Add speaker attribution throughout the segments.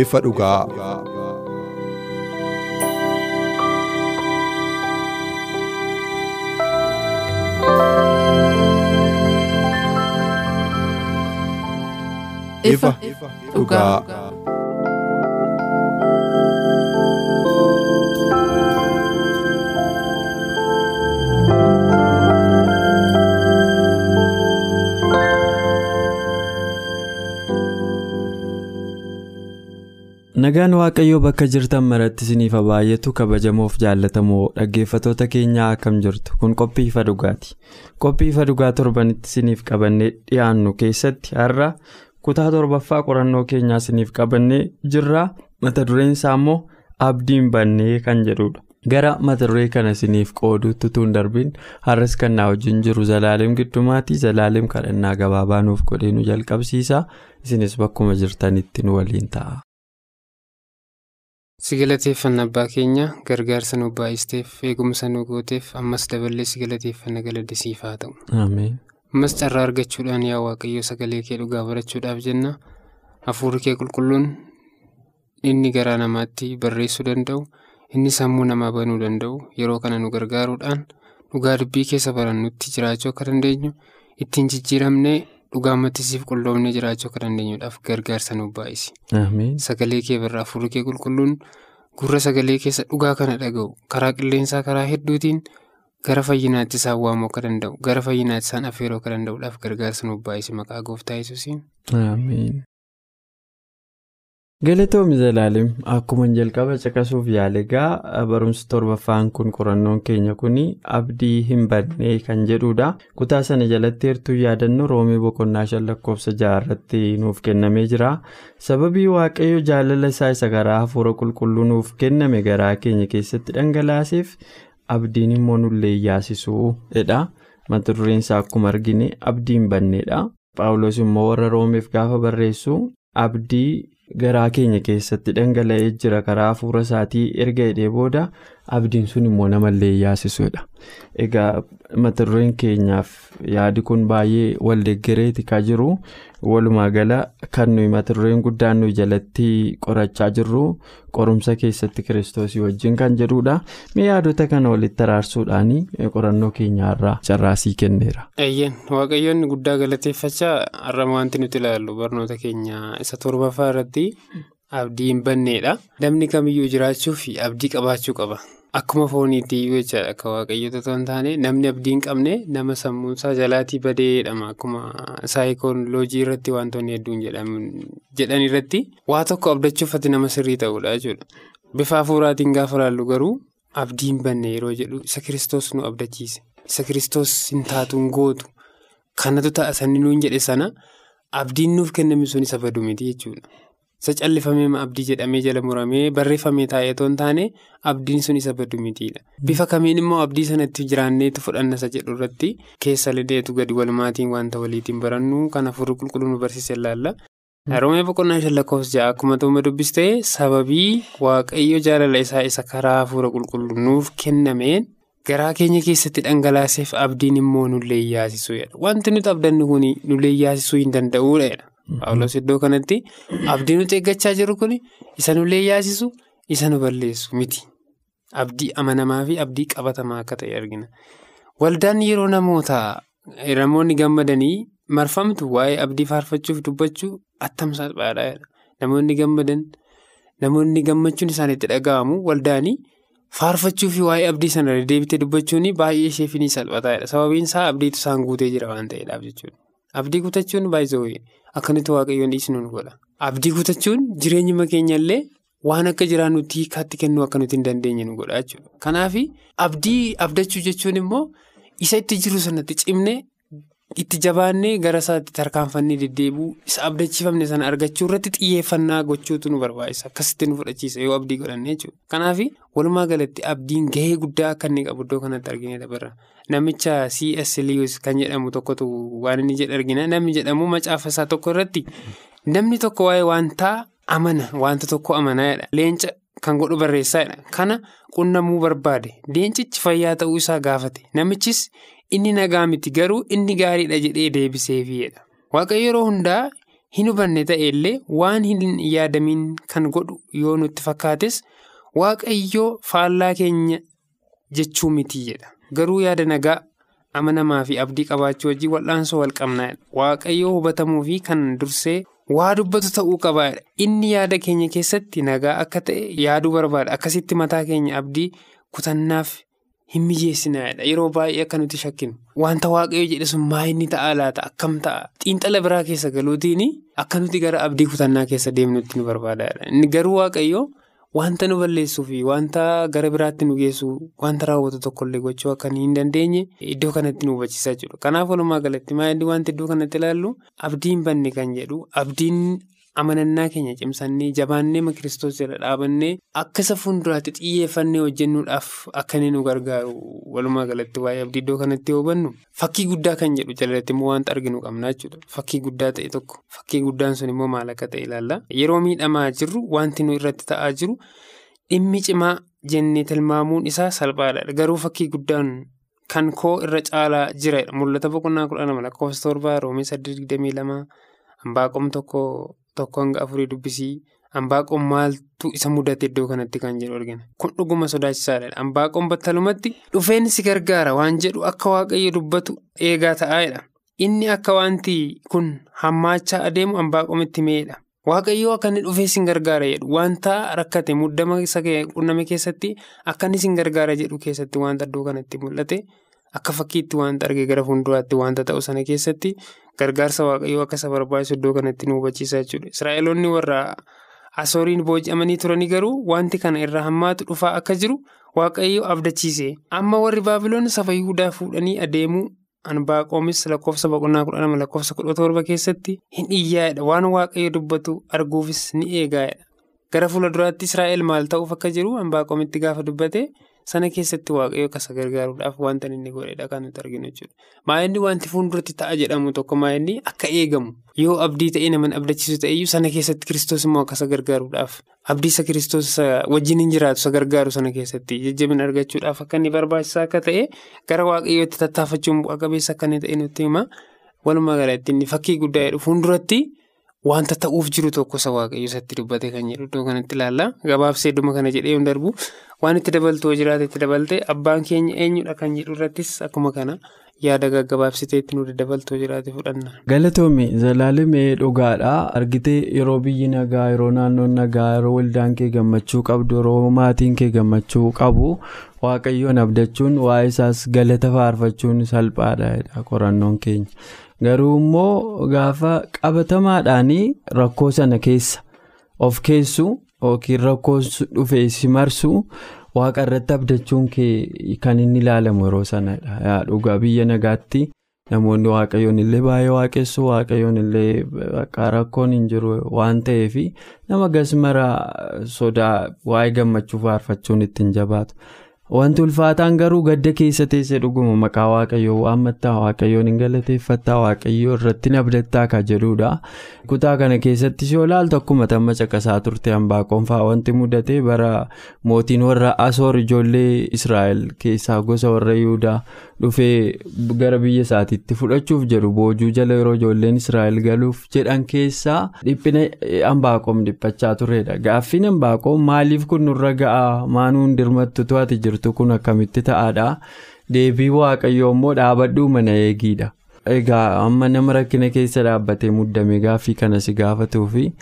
Speaker 1: Ifa dhugaa.
Speaker 2: ifa dhugaa.
Speaker 3: Nagaan Waaqayyoo bakka jirtan maratti isiniif baay'atu kabajamoof jaallatamoo dhaggeeffatoota keenyaa akkam jirtu kun qophii ifa dhugaati. Qophii ifa dhugaa torbanitti isiniif qabannee dhiyaannu keessatti har'a kutaa torbaffaa qorannoo keenyaa isiniif qabannee jirra. Mata dureen isaa immoo abdiin bannee kan jedhudha. Gara mata duree kana isiniif qooduutti tun darbiin har'as kan na wajjin jiru Zalaalem Giddumaati. Zalaalem kadhannaa gabaabaa nuuf godhee nu jalqabsiisa. Isinis bakkuma jirtanitti nu waliin ta'a.
Speaker 4: Si galateeffanna abbaa keenya gargaarsa nu baay'isteef eegumsa nu gooteef ammas daballee si galateeffanna galadisiif haa ta'u. Ammas carraa argachuudhaan yaa waaqayyo sagalee kee dhugaa barachuudhaaf jenna hafuurri kee qulqulluun inni garaa namaatti barreessuu danda'u inni sammuu namaa banuu danda'u yeroo kana nu gargaaruudhaan dhugaa dubbii keessa barannutti jiraachuu akka dandeenyu ittiin jijjiiramnee. Dhugaa mattisiif qulloomnee jiraachuu akka dandeenyuudhaaf gargaarsa nu baay'isi. Sagalee kee birraa hafuurri kee qulqulluun gurra sagalee keessa dhugaa kana dhaga'u karaa qilleensaa karaa hedduutiin gara fayyinaatti isaan waamuu akka danda'u gara fayyinaatti isaan affeeruu akka danda'uudhaaf gargaarsa nu baay'isi maqaa gooftaa yesuusiin.
Speaker 3: Galatoomii Zalaalem akkuma jalqaba caqasuuf yaale egaa barumsa torbaffaan kun qorannoon keenya kun abdii hin badne kan jedhudha. Kutaa sana jalatti heertuu yaadannoo roomii boqonnaa shan lakkoofsa jaha irratti nuuf kennamee jira. Sababii waaqayyo jaalala isaa isa garaa hafuura qulqulluu nuuf kenname garaa keenya keessatti dhangalaaseef abdiin immoo nullee yaasisuu jedha. Mata dureen isaa akkuma argine abdii hin banneedha. Paawulos immoo warra roomeef gaafa barreessu abdii. Garaa keenya keessatti dhangala'ee jira karaa hafuura isaatii erga hidhee booda abdiin sun immoo namallee yaasisuudha. Egaa mata dureen keenyaaf yaadi kun baay'ee wal deeggareeti kan jiru walumaa gala kan nuyi mata dureen guddaan nuyi jalatti qorachaa jirru qorumsa keessatti kiristoosii wajjin kan jedhudha. Mee yaadota kana walitti araarsuudhaan qorannoo keenyaarraa carraasii kenneera.
Speaker 4: Eeyyeen waaqayyoonni guddaa galateeffachaa har'a wanti nuti ilaallu barnoota keenya isa torbaffaa irratti abdii hin banneedha. Namni kamiyyuu jiraachuuf abdii qabaachuu qaba. Akkuma fooniitti jechaadha akka waaqayyoota otoo hin taane namni abdii hin qabne nama sammuunsaa jalaatii badee jedhama akkuma saayikooloojii irratti wantoonni hedduun jedhan irratti waa tokko abdachuuf ati nama sirrii ta'uudha jechuudha. Bifa hafuuraatiin gaafa laallu garuu abdii hin banne yeroo jedhu isa kiristoos nu abdachiise isa kiristoos hin taatuun gootu kanatu ta'a sanni nuun jedhe sana abdiin nuuf kenname sun isa badu miti jechuudha. Isa callifamee abdii jedhamee jala muramee barreeffamee taa'ee otoo hin taane abdiin sun isa badu mitiidha. Bifa kamiin immoo abdii sanatti jiraanneetu fudhanna isa jedhu irratti keessa lideetu gadi walumaatiin wanta waliitiin barannu kan hafuurri qulqulluu nu barsiise ilaalla. Roomee boqonnaa shan lakkoofsa ja'a akkuma ta'uma dubbistee sababii waaqayyo jaalala isaa isa karaa hafuura qulqulluu nuuf kennameen garaa keenya keessatti dhangalaaseef abdiin immoo nullee yaasisuu wanti nuti abdannu kun nullee yaasisuu hin danda'uudha. Paawulos iddoo kanatti abdii nuti eeggachaa jirru kun isa nullee yaasisu isa nu balleessu miti. Abdii amanamaa fi abdii qabatamaa akka ta'e argina. Waldaan yeroo namoota namoonni gammadanii marfamtu waa'ee abdii faarfachuuf dubbachuu attam salphaadha. Namoonni gammadan namoonni gammachuun isaanitti dhaga'amu waldaanii faarfachuu fi waa'ee abdii sana deebitee dubbachuun baay'ee isheef ni salphataadha. Sababiin isaa abdiitu isaan guutee jira waan ta'eedhaaf jechuudha. Abdii kutachuun baay'ee akkanitti waaqayyoon dhiisnu nu godha. Abdii kutachuun jireenyuma keenya illee waan akka jiraannutti hiikaatti kennuu akka nuti hin dandeenye nu godha jechuudha. Kanaaf abdii abdachuu jechuun immoo isa itti jiru sanatti cimne itti jabaannee gara isaatti tarkaanfannee deddeebi'uu isa abdachiifamne sana argachuu irratti xiyyeeffannaa gochuutu nu barbaachisa. Akkasitti nu fudhachiisa yoo abdii godhanne jechuudha. Kanaaf walumaa galatti abdiin gahee guddaa akka inni qabu iddoo kanatti arginu dabarra. Namicha C.S. Lewis kan jedhamu tokkotu waan inni jedhe argina. Namni jedhamu macaafa isaa tokko irratti namni tokko waa'ee wantaa amana wanta tokko amanaadha. Leenca kan godhu barreessaadha. Kana qunnamuu barbaade. Leencichi fayyaa ta'uu isaa gaafate. Namichis inni nagaa miti garuu inni gaariidha jedhee deebiseefidha. Waaqayyo yeroo hundaa hin hubanne ta'e illee waan hin yaadamiin kan godhu yoo nutti fakkaates waaqayyoo faallaa keenya jechuu miti jedha. Garuu yaada nagaa amanamaa fi abdii qabaachuu wajjin wal'aansoo wal qabnaadha. Waaqayyoo hubatamuu fi kan dursee waa dubbatu ta'uu qabaadha. Inni yaada keenya keessatti nagaa akka ta'e yaaduu barbaada. Akkasitti mataa keenya abdii kutannaaf hin mijeessinaadha. Yeroo baay'ee akka nuti shakkinu. Wanta waaqayyo jedhe sun maa inni ta'a laata? Akkam ta'a? Xiinxala biraa keessa galuutiin akka nuti gara abdii kutannaa keessa deemnutti nu barbaadaadha. Inni garuu waaqayyo wanta nu balleessuu fi wanta gara biraatti nu geessu wanta raawwatu tokkollee gochuu akka hin dandeenye iddoo kanatti nu hubachiisaa jiru. Kanaaf walumaa galatti maa wanti iddoo kanatti ilaallu abdiin banne kan jedhu abdiin. Amanannaa keenya cimsannee jabaannee kiristoos jala dhaabannee akka isa fuulduraatti xiyyeeffannee hojjennuudhaaf akka inni nu gargaaru walumaa galatti waa'ee abdii iddoo kanatti hubannu fakkii guddaa kan jedhu jalatti immoo wanta arginu qabna jechuudha. Fakkii guddaa ta'e tokko fakkii guddaan sun immoo maal akka ta'e ilaalla. Yeroo miidhamaa jirru wanti nu irratti ta'aa jiru dhimmi cimaa jennee tilmaamuun isaa salphaadha. Garuu fakkii guddaan kan koo irra caalaa jiradha mul'ata boqonnaa kudha lama lakkoofsa torbaa roomee saddeet digdamii lama hambaaqom tokko. Tokko hanga afurii dubbisii hambaaqoon maaltu isa mudate iddoo kanatti kan jedhu argina. Kun dhuguma sodaachisaadha. Hambaaqoon battalumatti dhufeen si gargaara waan jedhu akka waaqayyo dubbatu eegaa ta'aadha. Inni akka wanti kun hammaachaa adeemu hambaaqoomitti mi'eedha. Waaqayyoo akka inni dhufee si gargaara jedhu wanta rakkate muddama qunname keessatti akka inni gargaara jedhu keessatti wanta iddoo kanatti mul'ate. Akka fakkiitti wanta argee gara fuulduraatti wanta ta'u sana keessatti gargaarsa waaqayyoo akka isa barbaachisu iddoo kanatti nu hubachiisaa jechuudha. Israa'eloonni warra asooriin booji'amanii turanii garuu wanti kana irraa hammaatu dhufaa akka jiru waaqayyoo abdachiise. Amma warri baabiloon saba Yihudaa fuudhanii adeemuu Anbaaqoomis lakkoofsa boqonnaa kudha lama lakkoofsa kudha torba keessatti hin iyyaa'edha. Waan waaqayyo dubbatu arguufis ni eegaa'edha. Gara fuula duraatti Israa'el maal ta'uuf akka jiru Anbaaqoomitti gaafa dubbate. Sana keessatti waaqayyo akka isa gargaaruudhaaf wanta inni godhedha kan nuti arginu jechuudha. Maayinni wanti fuulduratti ta'a jedhamu tokko maayinni akka eegamu yoo abdii ta'ee nama abdachiisu ta'eyyuu sana keessatti kiristoos immoo akka isa gargaaruudhaaf abdii isa kiristoos wajjin hin jiraatu isa gargaaru sana keessatti jajjabina argachuudhaaf akka inni barbaachisaa akka ta'e gara waaqayyootti tattaafachuun bu'a qabeessa akka inni ta'e nutti hima. Walumaa galatti inni fakkii guddaa jedhu fuulduratti. Wanta ta'uuf jiru tokko isa waaqayyo isatti dubbate kan jedhu iddoo kanatti ilaalla. Gabaabsee dhuma kana jedhee yoon darbu waan itti dabaltoo jiraate itti dabalte abbaan keenya eenyudha kan jedhu irrattis akkuma kana yaada gaggabaabsitee itti nu dabaltoo jiraate fudhanna.
Speaker 3: Galatoomii zalaalimee dhugaadha. Argitee yeroo biyyi nagaa yeroo naannoon nagaa yeroo waldaan kee gammachuu qabdu yeroo maatiin kee gammachuu qabu waaqayyoon abdachuun waa'ee isaas galata faarfachuun salphaadha qorannoon keenya. Garuu immoo gaafa qabatamaadhaan rakkoo sana keessa of keessu yookiin rakkoo dhufee si marsu waaqa irratti abdachuun kan inni ilaalamu yeroo sanadha. Dhugaa biyya nagaatti namoonni waaqayyoon illee baay'ee waaqessu waaqayyoon illee rakkoon hin jiru waan ta'eef nama gasmara sodaa waa'ee gammachuu faarfachuun ittiin jabaatu. Wanti ulfaataan garuu gadda keessa teessee dhuguma maqaa waaqayyoo waammattaa waaqayyoon hin galateeffattaa waaqayyoo irratti abdattaa kan jedhudha. Kutaa kana keessatti yoo ilaaltu akkuma tamma caqasaa turte Anbaaqoon fa'aa wanti mudate bara mootiin warra asoor ijoollee Israa'el keessaa gosa warra Yihudaa dhufee gara biyya isaatiitti fudhachuuf jedhu boojuu jala yeroo ijoolleen Israa'el galuuf jedhan keessaa dhiphina Anbaaqoom dhiphachaa turedha. Gaaffiin Anbaaqoom maaliif kun nurra ga'a maanuun dirmattu to'ate jirtu kun akkamitti ta'aadha deebii waaqayyoo immoo dhaabadhuu mana eegiidha. Egaa amma nama rakkina keessa dhaabbatee muddame gaaffii kana si gaafatuu fi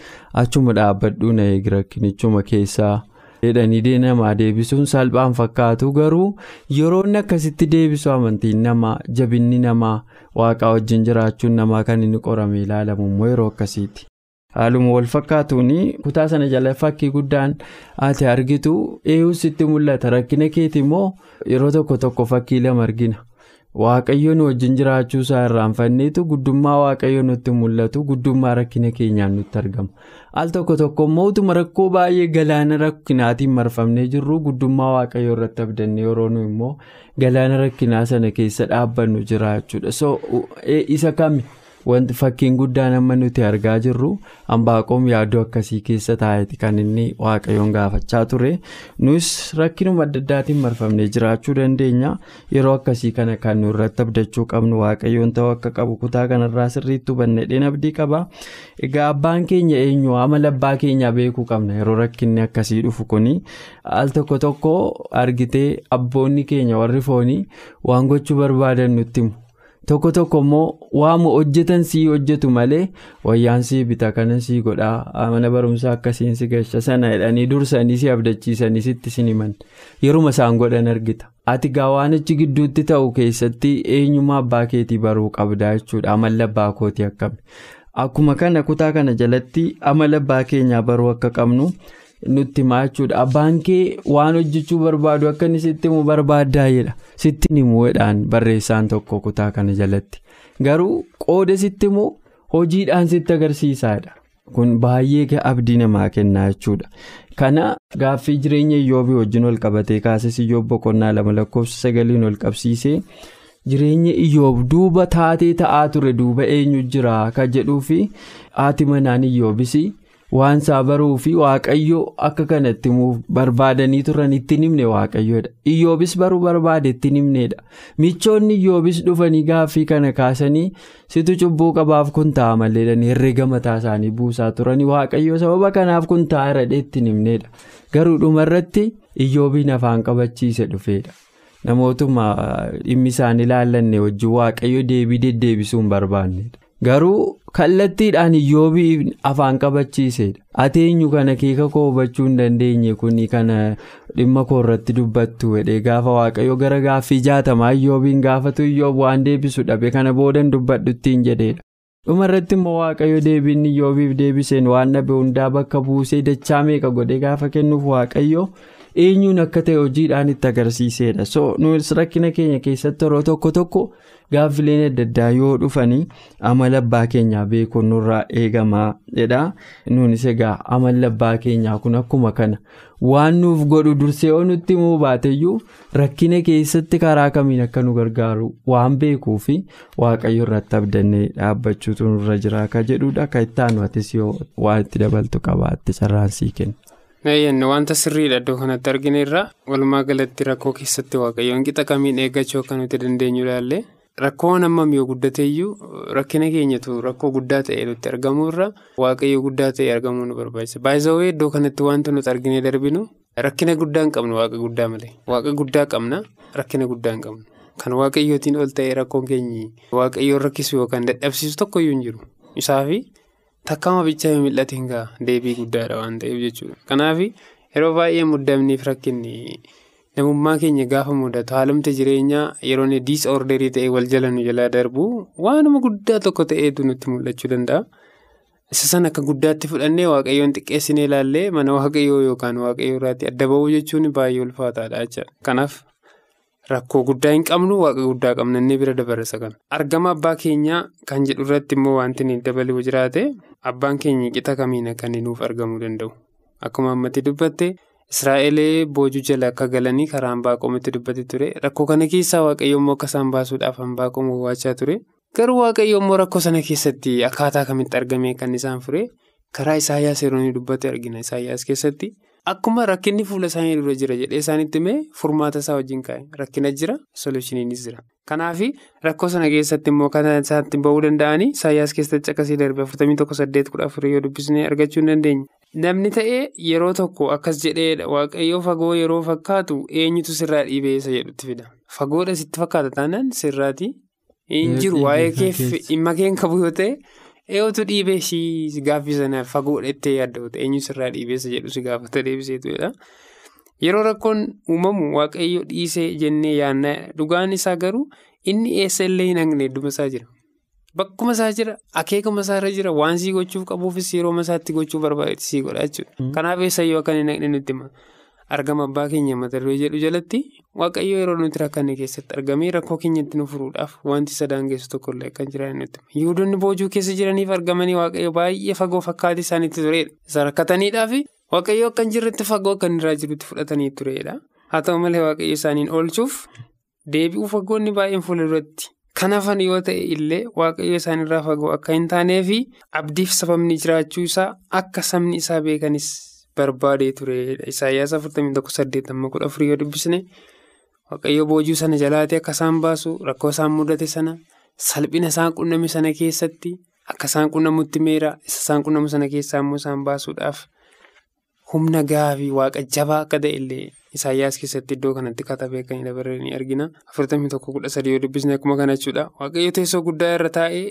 Speaker 3: achuma dhaabbadhuu na eegi rakkinichuma keessaa jedhanii namaa deebisuun salphaan fakkaatu garuu yeroo inni akkasitti deebisu amantiin namaa jabinni namaa waaqaa wajjin jiraachuun namaa kan inni qorame ilaalamu immoo yeroo akkasiiti. Haaluma wal fakkaatuun kutaa sana jala fakkii guddaan ati argitu eeyyuu sitti mul'ata rakkina keeti immoo yeroo tokko tokko fakkii lama argina. Waaqayyoon wajjin jiraachuu isaa irraanfanneetu guddummaa waaqayyoo nutti mul'atu guddummaa rakkina keenyaan nutti argama. Al tokko tokko immoo utuma rakkoo baay'ee galaana rakkinaatiin marfamnee jirru guddummaa waaqayyoo irratti abdannee yeroo nu immoo galaana rakkinaa sana keessa dhaabbannu jira jechuudha. So isa kami wanti fakkiin guddaan amma nuti argaa jirru hambaaqoom yaaduu akkasii keessa taa'eeti kan inni waaqayyoon gaafachaa ture. Nus rakkinuma adda addaatiin marfamnee jiraachuu dandeenya. Yeroo akkasii kana kan nu irratti abdachuu qabnu waaqayyoon ta'uu akka qabu kutaa kanarraa sirriitti hubannee abdii qaba. Egaa abbaan keenya eenyu amala abbaa keenyaa beekuu qabna yeroo rakkinni akkasii dhufu kuni al tokko tokko argitee abboonni keenya warri foonii waan gochuu barbaadan nutti himu. Tokko tokko immoo waamu hojjetan sii hojjetu malee wayyaan sii bita kana sii godhaa mana barumsaa akkasiin si gasha sana jedhanii dursanii si abdachiisanii sitti sin himan yeruma isaan godhan argita. Ati gaa waan achi gidduutti ta'u keessatti eenyummaa abbaa keetii baruu qabdaa jechuudha amala abbaa kootii akkami. Akkuma kana kutaa kana jalatti amala abbaa keenyaa baruu akka qabnu. Nutti himaa jechuudha abbaan kee waan hojjechuu barbaadu akka inni sitti himu barbaaddaa jedha. Sitti himuudhaan barreessaan tokko kutaa kana jalatti. Garuu qooda sitti himu hojiidhaan sitti agarsiisaadha. Kun baay'ee abdii namaa kennaa jechuudha kana gaaffii jireenya iyyoobii wajjin ol qabatee kaases iyyoob boqonnaa lama lakkoofsa sagaliin ol qabsiisee jireenya iyyoob duuba taatee ta'aa ture duuba eenyu jira ka jedhuu fi haati manaan iyyoobis. Waan isaa baruu fi waaqayyo akka kanatti barbaadanii turan ittiin himne waaqayyoodha iyyoobis baruu barbaade ittiin himneedha michoonni iyyoobis dhufanii gaaffii kana kaasanii situ cubbuu qabaaf kun ta'a malee herreega mataa isaanii buusaa turanii waaqayyo sababa kanaaf kun ta'a irradhee ittiin himneedha garuu dhumarratti iyyoobiin afaan qabachiise dhufeedha namootuma dhimmi isaan ilaallanne wajjin waaqayyo deebii deddeebisuu hin barbaannedha. Garuu kallattiidhaan iyyoobii afaan qabachiisedha. Ati eenyu kana keeka koo hubachuu hin dandeenye kuni kana dhimma koo irratti dubbattu jedhee gaafa waaqayyo gara gaaffii jaatamaa iyyoobiin gaafatu iyyoob waan deebisu dhabe kana boodan dubbadhu ittiin jedheedha. Dhuma irratti immoo waaqayyo deebiin iyyoobiif deebiseen waan dhabe hundaa bakka buusee dachaa meeqa godhee gaafa kennuuf waaqayyo eenyuun akka ta'e hojiidhaan itti agarsiisedha. So nuyi rakkina keenya keessatti yeroo tokko tokko. Gaaffileen adda addaa yoo dhufanii amala abbaa keenyaa beekuun nurraa eegamaa jedha. Nuunis egaa amala abbaa keenyaa kun akkuma kana waan nuuf godhu dursee yoo nutti himuu baateyyuu rakkina keessatti karaa kamiin akka nu gargaaru waan beekuu fi waaqayyo irratti abdannee dhaabbachuutu nurra jira akka jedhudha. Akka itti aanu atis yoo waan itti dabaltu qabaatte carraan sii kenna.
Speaker 4: Naayyanne wanta sirriidha iddoo kanatti arginu irraa walumaa galatti rakkoo keessatti waaqayyoon qixa kamiin eeggachuu akka nuti dandeenyu ilaalle. Rakkoon hammam yoo guddateeyyuu rakkina keenyatu rakkoo guddaa ta'e nutti argamu irra waaqayyo guddaa ta'e argamuu nu barbaachisa. Baay'isawwee iddoo kanatti wanti nuti arginee darbinu rakkina guddaa hin qabnu waaqa guddaa malee. Waaqa guddaa qabna rakkina guddaa hin qabnu. Kan waaqayyootiin ol ta'ee rakkoon keenyi waaqayyoon rakkisu yookaan dadhabsiisu tokkoyyuu hin jiru. Isaafi takkaama bichaa hin ga'a deebii guddaadha waan ta'eef jechuudha. Kanaaf yeroo baay'ee muddamniif rakkinni. Namummaa keenya gaafa mudatu haalumti jireenyaa yeroo inni diisorderii ta'e wal jala nu jalaa darbu waanuma guddaa tokko ta'eetu nutti mul'achuu danda'a. Isa sana akka guddaatti fudhannee waaqayyoon xiqqeessinee ilaallee mana waaqayyoo yookaan waaqayyoo irraatti adda bahuu jechuun baay'ee ulfaataadha jechuudha. Rakkoo guddaa hin qabnu waaqa guddaa qabna inni bira dabarsa kana. Argama abbaa keenyaa kan jedhu irratti immoo wanti inni dabaluu jiraate abbaan keenya qixa kamiin akka inni nuuf argamuu danda'u. Akkuma ammatti dubbatte. Israa'elee boojuu jala akka galanii karaa hanbaaqoomitti dubbate ture rakkoo kana keessaa waaqayyo akka isaan baasuudhaaf hanbaaqoom waachaa ture garuu waaqayyo immoo rakkoo sana keessatti akkaataa kamitti argame kan isaan fure karaa isaayyaas yeroo dubbate argina isaayyaas keessatti akkuma rakkinni fuula isaanii dura jira jedhee isaanitti mee furmaata isaa wajjin kaa'e rakkina jira solushiniinis jira. Kanaaf rakkoo sana keessatti immoo kan isaatti bahuu danda'anii isaayyaas keessatti akkasii darbe afurtamii tokko saddeet kudha afurii yoo dubbisnee argachuu hin dandeenye. Namni ta'ee yeroo tokko akkas jedhee waaqayyoo fagoo yeroo fakkaatu eenyutu sirraa dhiibee isa jedhutti fida. Fagoodha sitti fakkaata taanaan sirraati hin jiru waa'ee keef dhimma keen qabu yoo ta'e eeyotu dhiibee si gaaffii sanaaf fagoodha ittee yaadda eenyu sirraa dhiibee isa jedhu si gaafata deebiseetudha. Yeroo rakkoon uumamu waaqayyo dhiisee jennee yaadna dhugaan isaa garuu inni eessa illee hin hangne hedduma isaa jira. bakkuma isaa jira akeekuma isaarra jira waan sii gochuuf qabuufis yeroo masaatti gochuu barbaadetti sii godha jechuudha. Kanaaf eessayyoo akka inni naqne nutti hima. Argama abbaa keenya mata duree jedhu jalatti waaqayyo yeroo nuti rakkanne keessatti argamee rakkoo keenyatti nu furuudhaaf wanti sadaan geessu tokkollee akka jiraanne nutti. Yihudoonni boojuu keessa jiraniif argamanii waaqayyo baay'ee fagoo fakkaatee isaaniitti turedha. Isa waaqayyo akka jirretti fagoo akka irraa jirutti fudhatanii turedha. Haa ta'u malee waaqayyo isaaniin oolchuuf deebi'uu fagoonni baay'een fuulduratti kan hafan yoo ta'e illee waaqayyo isaanirraa fagoo akka hin taaneefi abdiif sababni jiraachuu isaa akka sabni isaa beekanis barbaadee turedha. Isaayyaas 41:8 yoo dubbisne waaqayyo boojuu sana jalaatee akka isaan baasu rakkoo isaan mudate sana salphina isaan qunname sana keessatti akka isaan qunnamutti meera isa isaan qunnamu sana keessaa immoo isaan baasuudhaaf humna gahaa fi waaqa jabaa akka ta'e illee. Isaayyaas keessatti iddoo kanatti katabee kan dabarre ni argina. Afurtamii tokko kudha sadii yoo dubbisne akkuma kana jechuudha. Waaqayyo teessoo guddaa irra taa'ee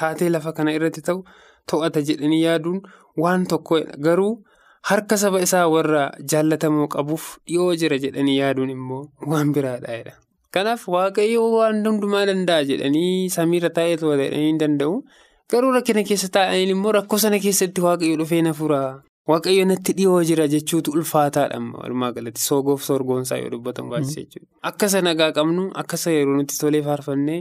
Speaker 4: taatee lafa kana irratti ta'u to'ata jedhanii yaaduun waan tokkodha. Garuu harka saba isaa warra jaallatamoo qabuuf dhiyoo jira jedhanii yaaduun immoo waan biraadha. Kanaaf waaqayyo waan hundumaa danda'a jedhanii samiirra taa'ee to'ata jedhanii hin danda'u. Garuu rakkina keessa taa'anii immoo rakkoo sana keessatti waaqayyo dhufee na fura. Waaqayyo natti dhiyoo jira jechuutu ulfaataadha walumaa galatti soogoof sorgoonsaa yoo dubbatamu baasisa jechuudha. Akka isa nagaa qabnu akka isa yeroo nutti tolee faarfannee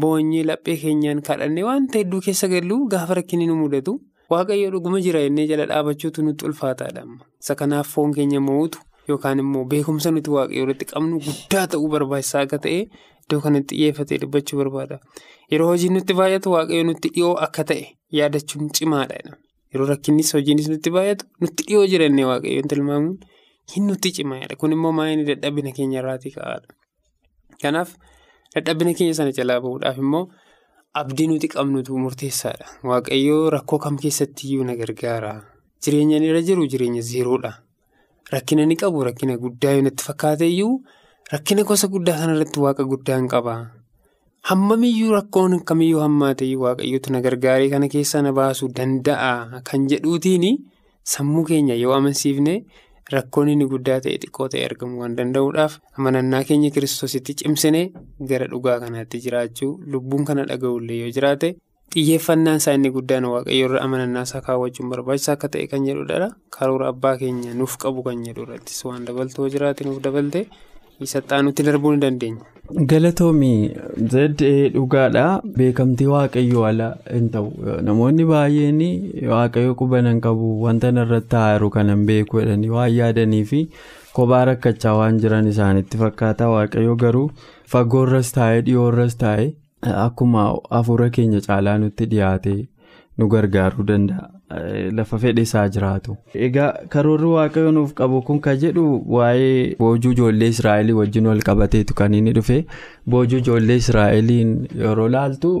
Speaker 4: boonyee laphee keenyaan kadhannee wanta hedduu keessa gallu gaafa rakkinni nu mudatu waaqayyo dhuguma jira jennee jala dhaabachuutu nutti ulfaataadha. Isa kanaaf foon keenya mo'utu yookaan immoo beekumsa nuti waaqayyo irratti qabnu guddaa ta'uu barbaachisaa akka ta'e iddoo kanatti xiyyeeffatee dubbachuu barbaada. Yeroo hojiin nutti baay'atu waaqayyo nutti dhiyoo akka ta'e yaadachuun cimaadha. Yeroo rakkinnis hojiinis nutti baay'atu nutti dhiyoo jirannee waaqayyoon tilmaamuun hin nutti cimaadha. Kun immoo maayini dadhabina keenya irraatii ka'aadha. Kanaaf dadhabina keenya sana jalaa bahuudhaaf immoo abdii nuti qabnutu murteessaadha. Waaqayyoo rakkoo kam keessatti iyyuu na gargaara. Jireenya irra jiru jireenya zeeroodha. Rakkina ni qabu rakkina guddaa yoo natti fakkaate iyyuu rakkina gosa guddaa sanarratti waaqa guddaa hin qaba. Hammamiyyuu rakkoon kamiyyuu hammaate waaqayyootu na gargaaree kana keessaa na baasuu danda'a kan jedhuutiin sammuu keenya yoo amansiifne rakkoon inni guddaa ta'e xiqqoo ta'e argamuu waan danda'uudhaaf amanannaa keenya kiristoositti cimsine gara dhugaa kanaatti jiraachuu lubbuun kana dhaga'ullee yoo jiraate xiyyeeffannaan isaa inni guddaan waaqayyoorra amanannaa isaa kaawwachuun barbaachisaa akka ta'e kan jedhudha karoora abbaa keenya nuuf qabu kan jedhu irrattis waan dabaltoo jiraate nuuf dabalte. Saxxaanutti darbuu ni dandeenya.
Speaker 3: Galatoomii zeddee dhugaadha. Beekamtii waaqayyoo ala hin ta'u. Namoonni baay'een waaqayyo quban hin qabu wanta irratti haaru kanan beeku jedhanii waan yaadanii fi kophaa rakkachaa waan jiran isaanitti fakkaata. Waaqayyo garuu fagoorras taa'ee dhiyoorras taa'ee akkuma hafuura keenya caalaa nutti dhiyaate nu gargaaruu danda'a. Lafa fedhe isaa jiraatu. Egaa karoorri waaqayyo nuuf qabu kun kan jedhu waa'ee boojuu ijoollee Israa'elii wajjin wal qabateetu kan inni dhufe boojuu ijoollee Israa'eliin yeroo laaltu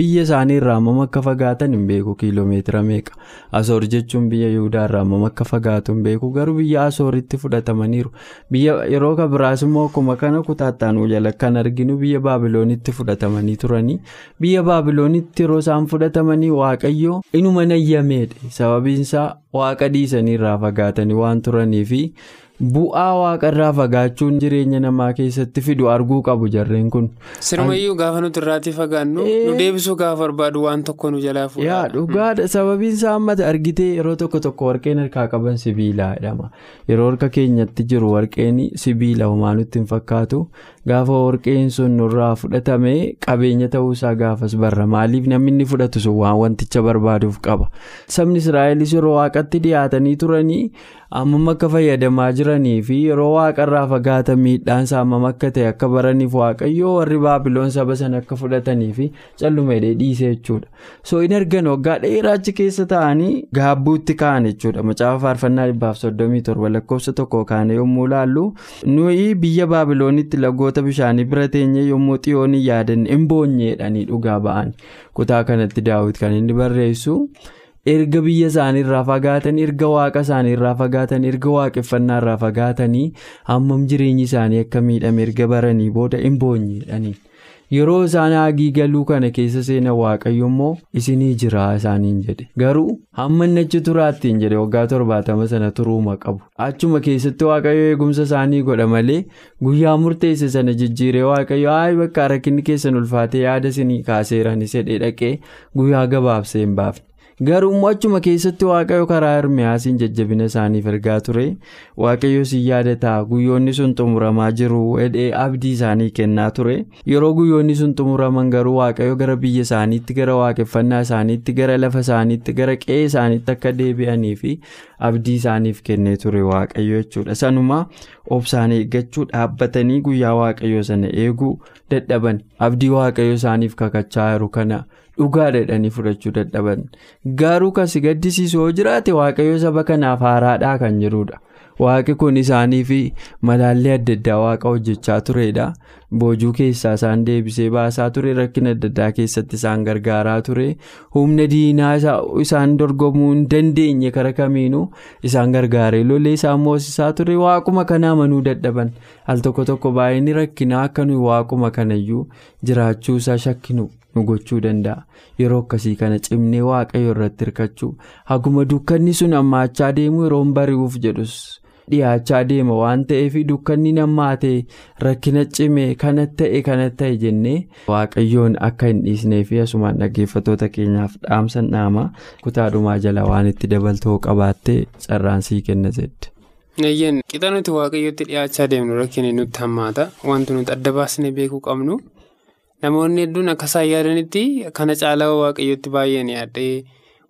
Speaker 3: biyya isaanii irraa hammam akka fagaatan hin beeku kiiloomeetira meeqa. Asoor jechuun biyya Yihudaa irraa hammam akka fagaatu hin beeku garuu biyya Asooritti fudhatamaniiru. Biyya yeroo kan biraas immoo akkuma kana kutaattaan jala kan arginu biyya Baabiloonitti fudhatamanii turanii biyya Baabiloonitti yeroo isaan fudhatamanii waaqayyo inuma nayyameedha. Sababiin isaa waaqa dhiisanii irraa fagaatanii waan turanii fi bu'aa waaqa irraa fagaachuun jireenya namaa keessatti fidu arguu qabu jarreen kun.
Speaker 4: Sirumayyuu gaafa nuti irraatii fagaannu nu deebisuu gaafa barbaadu waan tokko nu jalaa fuudha.
Speaker 3: Yaa dhugaadha sababiin isaa ammata argitee yeroo tokko tokko warqeen harkaa qaban sibiilaa jedhama yeroo harka keenyatti jiru warqeen sibiila homaa nutti hin fakkaatu gaafa warqeen sun nurraa fudhatame qabeenya ta'uusaa gaafas barra. Maaliif namni inni fudhatu sun waan wanticha barbaaduuf qaba? Sabni israa'elis yeroo waaqatti dhiyaatanii turanii ammam akka fayyadamaa jiranii fi yeroo waaqarraa fagaatan miidhaan isaa ammam akka ta'e akka baraniif waaqayyoo warri baabiloon saba sana akka fudhatanii fi callumeedhee dhiisee jechuudha. So hin argan waggaa dheeraachi keessa ta'anii gaabbuutti ka'an jechuudha. Macaafa faarfannaa dhibbaaf soddomii torba lakkoofsa tokko kaane yommuu laallu nuyi biyya baabiloonitti lagoota bishaanii bira teenye yommuu xiyoon yaadanne hin boonyeedhanii dhugaa ba'an kutaa kanatti daawwit kan inni barreessu. erga biyya isaanii irraa fagaatanii erga waaqa isaanii irraa fagaatanii erga waaqeffannaa irraa fagaatanii hammam jireenyi isaanii akka miidhame erga baranii booda hin boonyeedhanii yeroo isaan haagii galuu kana keessa seenan waaqayyo immoo isinii jira isaaniin jedhe. Garuu hamma inni achi turaattiin jedhe waggaa torbaatama sana turuuma qabu. Achuma keessatti waaqayyo eegumsa isaanii godha malee guyyaa murteesse sana jijjiiree waaqayyo aayi bakka rakkinni keessan ulfaatee yaada isinii kaaseeranis jedhee dhaqee guyyaa gabaabsee hin baafne. Garuu achuma keessatti waaqayyo karaa hirmiyaasiin jajjabina isaaniif ergaa ture. Waaqayyo si yaadataa. Guyyoonni sun xumuramaa jiru. Hidhee abdii isaanii kennaa ture. Yeroo guyyoonni sun xumuraman garuu waaqayyo gara biyya isaaniitti gara waaqeffannaa isaaniitti gara lafa isaaniitti gara qe'ee isaaniitti akka deebi'anii fi abdii isaaniif kennee ture waaqayyo jechuudha. Sanuma obsaan eeggachuu dhaabbatanii guyyaa waaqayyo sana eeguu dadhaban. Abdii waaqayyo isaaniif kakachaa jiru kana. Dhugaa dhedhanii fudhachuu dadhaban. Garuu kan si gaddisiisu yoo jiraate waaqayyo saba kanaaf haaraadhaa kan jirudha waaqi kun isaanii fi malaallee adda addaa waaqa hojjechaa turedha boojuu keessaa isaan deebisee baasaa ture rakkina adda addaa keessatti isaan gargaaraa ture. Humna diinaa isaan dorgomuu hin dandeenye kara kamiinuu isaan gargaaree lolee isaan moosisaa ture. Waaquma kana amanuu dadhaban. Al tokko tokko baay'inni rakkinaa akka nuyi waaquma kanayyuu jiraachuu isaa shakkinu. Nu gochuu danda'a yeroo akkasii kana cimnee waaqayyo irratti hirkachuu haguma dukkanni sun hammaachaa deemu yeroo bari'uuf jedhus dhiyaachaa deema waan ta'eef dukkanni nammaatee rakkina cimee kana ta'e kana ta'e jennee waaqayyoon akka hin dhiisnee fi asumaan dhaggeeffattoota keenyaaf dhaamsan dhaama kutaadhumaa jala waan itti dabaltoo qabaattee carraan sii kenna jedhe.
Speaker 4: Eeyyeen qixa nuti waaqayyootti dhiyaachaa deemnu rakkinni nutti hammaata wanti nuti adda baasnee beekuu qabnu. Namoonni hedduun akka isaan yaadanitti kana caalaa waaqayyootti baay'een yaadde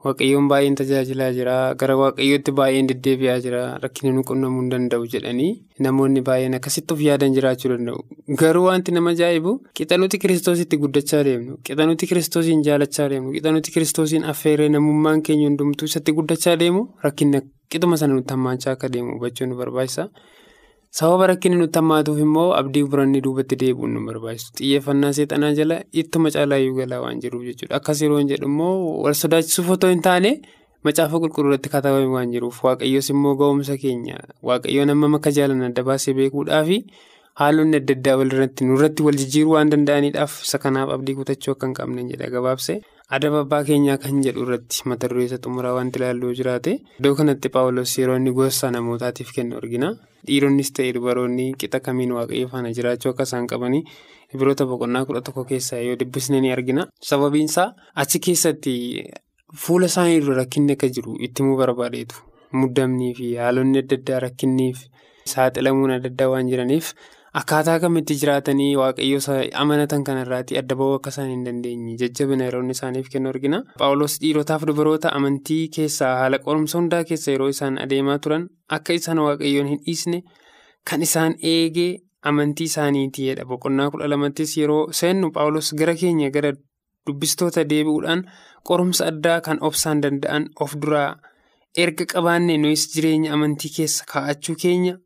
Speaker 4: waaqayyoon baay'een tajaajilaa jira gara waaqayyootti baay'een deddeebi'aa jira rakkinni nu qunnamuu hin danda'u jedhanii namoonni baay'een akkasitti of yaadan jiraachuu danda'u. Garuu wanti nama ajaa'ibu qixa nuti kiristoositti guddachaa deemnu qixa nuti kiristoosiin jaalachaa deemnu qixa nuti kiristoosiin affeeree namummaan keenya hundumtuu isatti guddachaa deemu rakkinni qixuma sana nutti hammaachaa akka deemu hubachuun nu barbaachisa. Sababa rakkinni nutti hammaatuuf immoo abdii burannee duubatti deebi'uun nu barbaachisu. Xiyyeeffannaa seexanaa jala ittuma caalaayyuu galaa waan jiruuf jechuudha. Akkas yeroo hin jedhu wal sodaachisuuf otoo hin taane macaafa qulqulluuratti katabame waan jiruuf. Waaqayyoos immoo ga'umsa keenya. Waaqayyoon hammam akka jaalan adda baasee beekuudhaafi haalonni adda addaa walirratti nurratti wal jijjiiruu waan danda'aniidhaaf isa kanaaf abdii kutachuu akka hin qabne jedha gabaabse. adaba abbaa keenyaa kan jedhu irratti mata duree isa xumuraa wanti ilaalluu jiraate. Iddoo kanatti paawulos yeroo inni gorsa namootaatiif kennu argina dhiironnis ta'e dubaroonni qixa kamiin waaqayyo faana jiraachuu akka isaan qabanii biroota boqonnaa kudha tokko keessaa yoo dubbisne ni argina sababiinsaa achi keessatti fuula isaanii dura rakkinni akka jiru ittimuu barbaadeetu muddamnii fi haalonni adda addaa rakkinniif saaxilamuun adda addaa waan jiraniif. Akkaataa kamitti jiraatanii waaqayyo amanatan kanarraatti adda ba'uu akka isaan hin dandeenye jajjabina yeroo isaaniif kennu argina. Paawulos dhiirotaaf dubaroota amantii keessaa haala qorumsa hundaa keessa yeroo isaan adeemaa turan akka isaan waaqayyoon hin dhiisne kan isaan eegee amantii isaaniitiidha. Boqonnaa kudha lamattis yeroo seennu Paawulos gara keenya gara dubbistoota deebi'uudhaan qorumsa addaa kan obsaan danda'an of duraa erga qabaanne nuyis jireenya amantii keessa kaa'achuu keenya.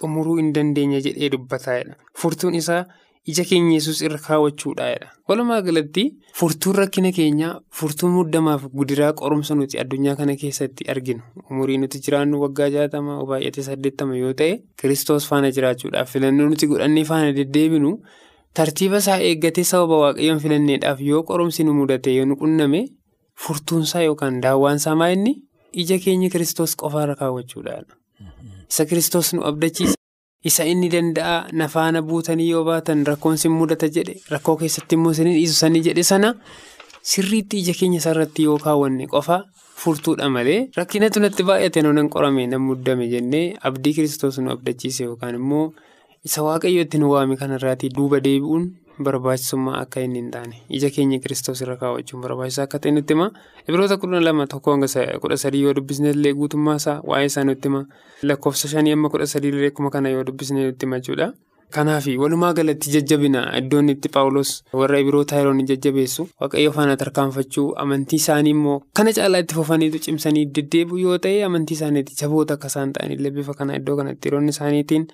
Speaker 4: Xumuruu hin dandeenya jedhee dubbataadha. Furtuun isaa ija keenya yesus irra kaawwachuudhaadha. Walumaa galatti furtuun rakkina keenyaa furtuun muddamaaf gudiraa qorumsa nuti addunyaa kana keessatti arginu. Umurii nuti jiraannu waggaa jaatama baay'atee saddeettama yoo ta'e kiristoos faana jiraachuudhaaf filannoo nuti godhannee faana deddeebinu tartiiba isaa eeggatee sababa waaqayyoon filanneedhaaf yoo qorumsi nu mudate yoo nu qunname furtuunsaa yookaan daawwaansaa maa inni ija keenya kiristoos qofaarra kaawwachuudhaadha. Isa kiristoos nu abdachiisa. Isa inni danda'a nafaana buutanii yoo baatan rakkoon sin mudata jedhe rakkoo keessatti immoo siniin dhiisanii jedhe sana sirriitti ija keenya isaarratti yoo kaawwanne qofa furtuudha malee rakkinatu natti baay'ate nan qorame nan muddame jennee abdii kiristoos nu abdachiise yookaan immoo isa waaqayyootti nu waame kanarraatii duuba deebi'uun barbaachisummaa akka inni hin taane. Ija keenya kiristoos irra kaawwachuun barbaachisaa akka ta'e nutti hima ibiroota kudha lama tokko hanga kudha sadii yoo dubbisne illee guutummaa isaa waa'ee isaa nutti hima lakkoofsa shanii amma kudha sadii illee akkuma kana yoo dubbisne nutti hima jechuudha. Kanaaf walumaa galatti jajjabina iddoon itti paawulos warra ibiroota yeroo inni jajjabeessu. Waaqayyo faana tarkaanfachuu amantii isaanii immoo kana caalaa itti fufaniitu cimsanii deddeebi'u yoo ta'e amantii isaaniitti jaboota akka isaan ta'anillee bifa kana iddoo kanatti yeroonni isaaniitiin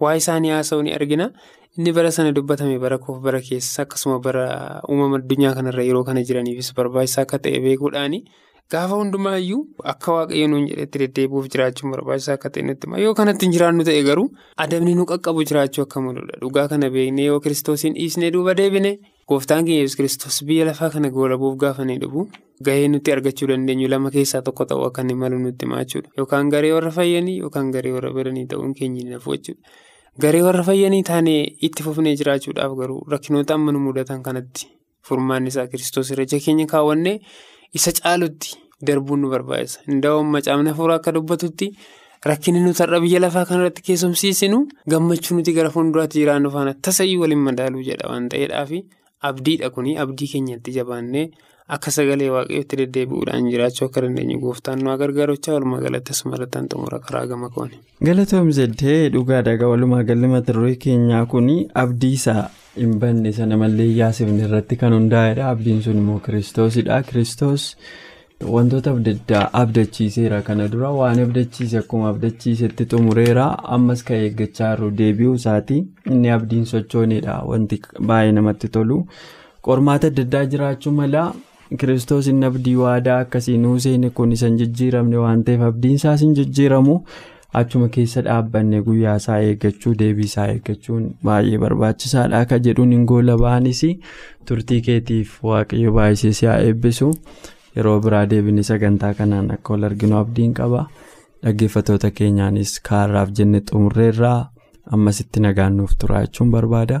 Speaker 4: waa'ee isaanii haasa'u ni argina. Inni bara sana dubbatame bara koof bara keessa akkasuma bara uumama addunyaa kanarra yeroo kana jiraniifis barbaachisaa akka ta'e beekuudhaani Gaafa hundumaayyuu akka waaqayyo nuun jedhetti deddeebi'uuf jiraachuun barbaachisaa akka ta'e nutti. Yoo kanatti hin jiraannu ta'e garuu adabni nu qaqqabu jiraachuu akka mul'udha. Dhugaa kana beeknee yoo kiristoosiin dhiisnee duuba deebine gooftaan keenya yesus kiristoos biyya lafaa kana goolabuuf gaafa ni dhufu gahee nuti argachuu dandeenyu lama keessaa tokko ta'uu akka inni malu nutti himaa jechuudha. Yookaan garee warra fayyanii yookaan garee warra badanii ta'uun keenya. Garee warra fayyanii taanee itti fufnee jiraachuudhaaf garuu rakkinoota amma nu mudatan kanatti furmaanni isaa kiristoos irra ija keenya kaawwannee. Isa caalutti darbuun nu barbaachisa. Indaa'oon macaafni hafuuraa akka dubbatutti rakkinni nuti har'a biyya lafaa kanarratti keessumsiisinu gammachuu nuti gara fuulduraatti jiraannu faana tasayyuu waliin madaaluu jedha waan ta'eedhaaf abdiidha kuni abdii keenyatti jabaannee akka sagalee waaqayyootti deddeebi'uudhaan jiraachuu akka dandeenyu gooftaan nu gargaarochaa walumaa galatti asumarrattaan xumura karaa gama kooni.
Speaker 3: Galatoomseddee dhugaadha walumaa galli mata duree keenyaa kuni abdii isaa. hin banne sana mallee yaasifne irratti kan hundaa'edha. Abdiin sun immoo kiristoosidha kiristoos wantoota adda addaa abdachiiseera kana dura. Waan abdachiise akkuma abdachiisetti xumureera. Ammas kan eeggachaa jiru deebi'uu isaati inni abdiin sochoonedha wanti baay'ee namatti tolu. Qormaata adda addaa jiraachuu mala kiristoos inni abdii waadaa akkasii nuu seene kun isa hin jijjiiramne waan ta'eef abdiin isaas hin jijjiiramu. achuma keessa dhaabbanne guyyaa isaa eeggachuu deebii isaa eeggachuun baay'ee barbaachisaadha. Akka jedhuun hin goola ba'anis. Turtii keetiif waaqayyo baay'isee si haa eebbisu. Yeroo biraa deebinee sagantaa kanaan akka wal arginu abdiin qaba. Dhaggeeffatoota keenyaanis kaarraaf jenne xumurreerraa ammasitti nagaannuuf turaa jechuun barbaada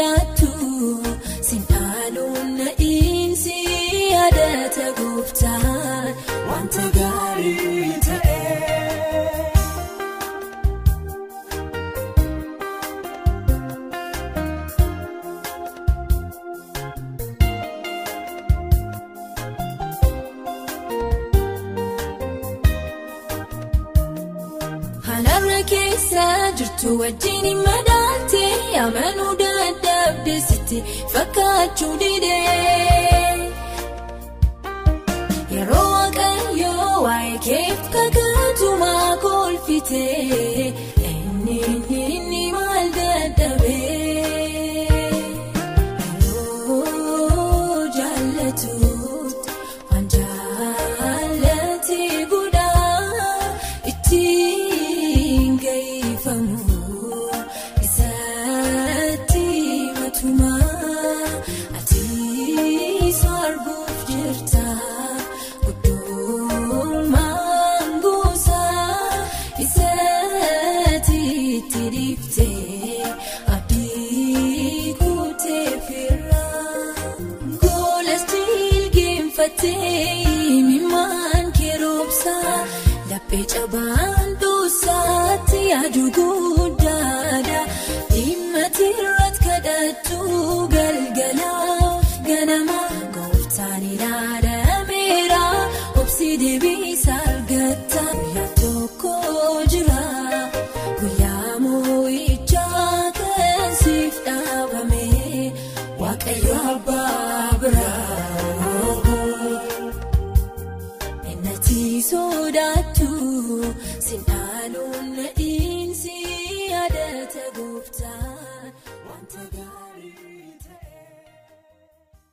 Speaker 1: sodaatu sinhaaluun na'iinsi yaadata gooftaan wanta gaarii ta'e. Halarra keessa jirtu wajjin hin madaalte amanuu dadhabde sitti fakkaachuu didee. Yeroo waaqayyoo waa'ee keef kakatumaa kolfite laphee cabaan dhoosaatti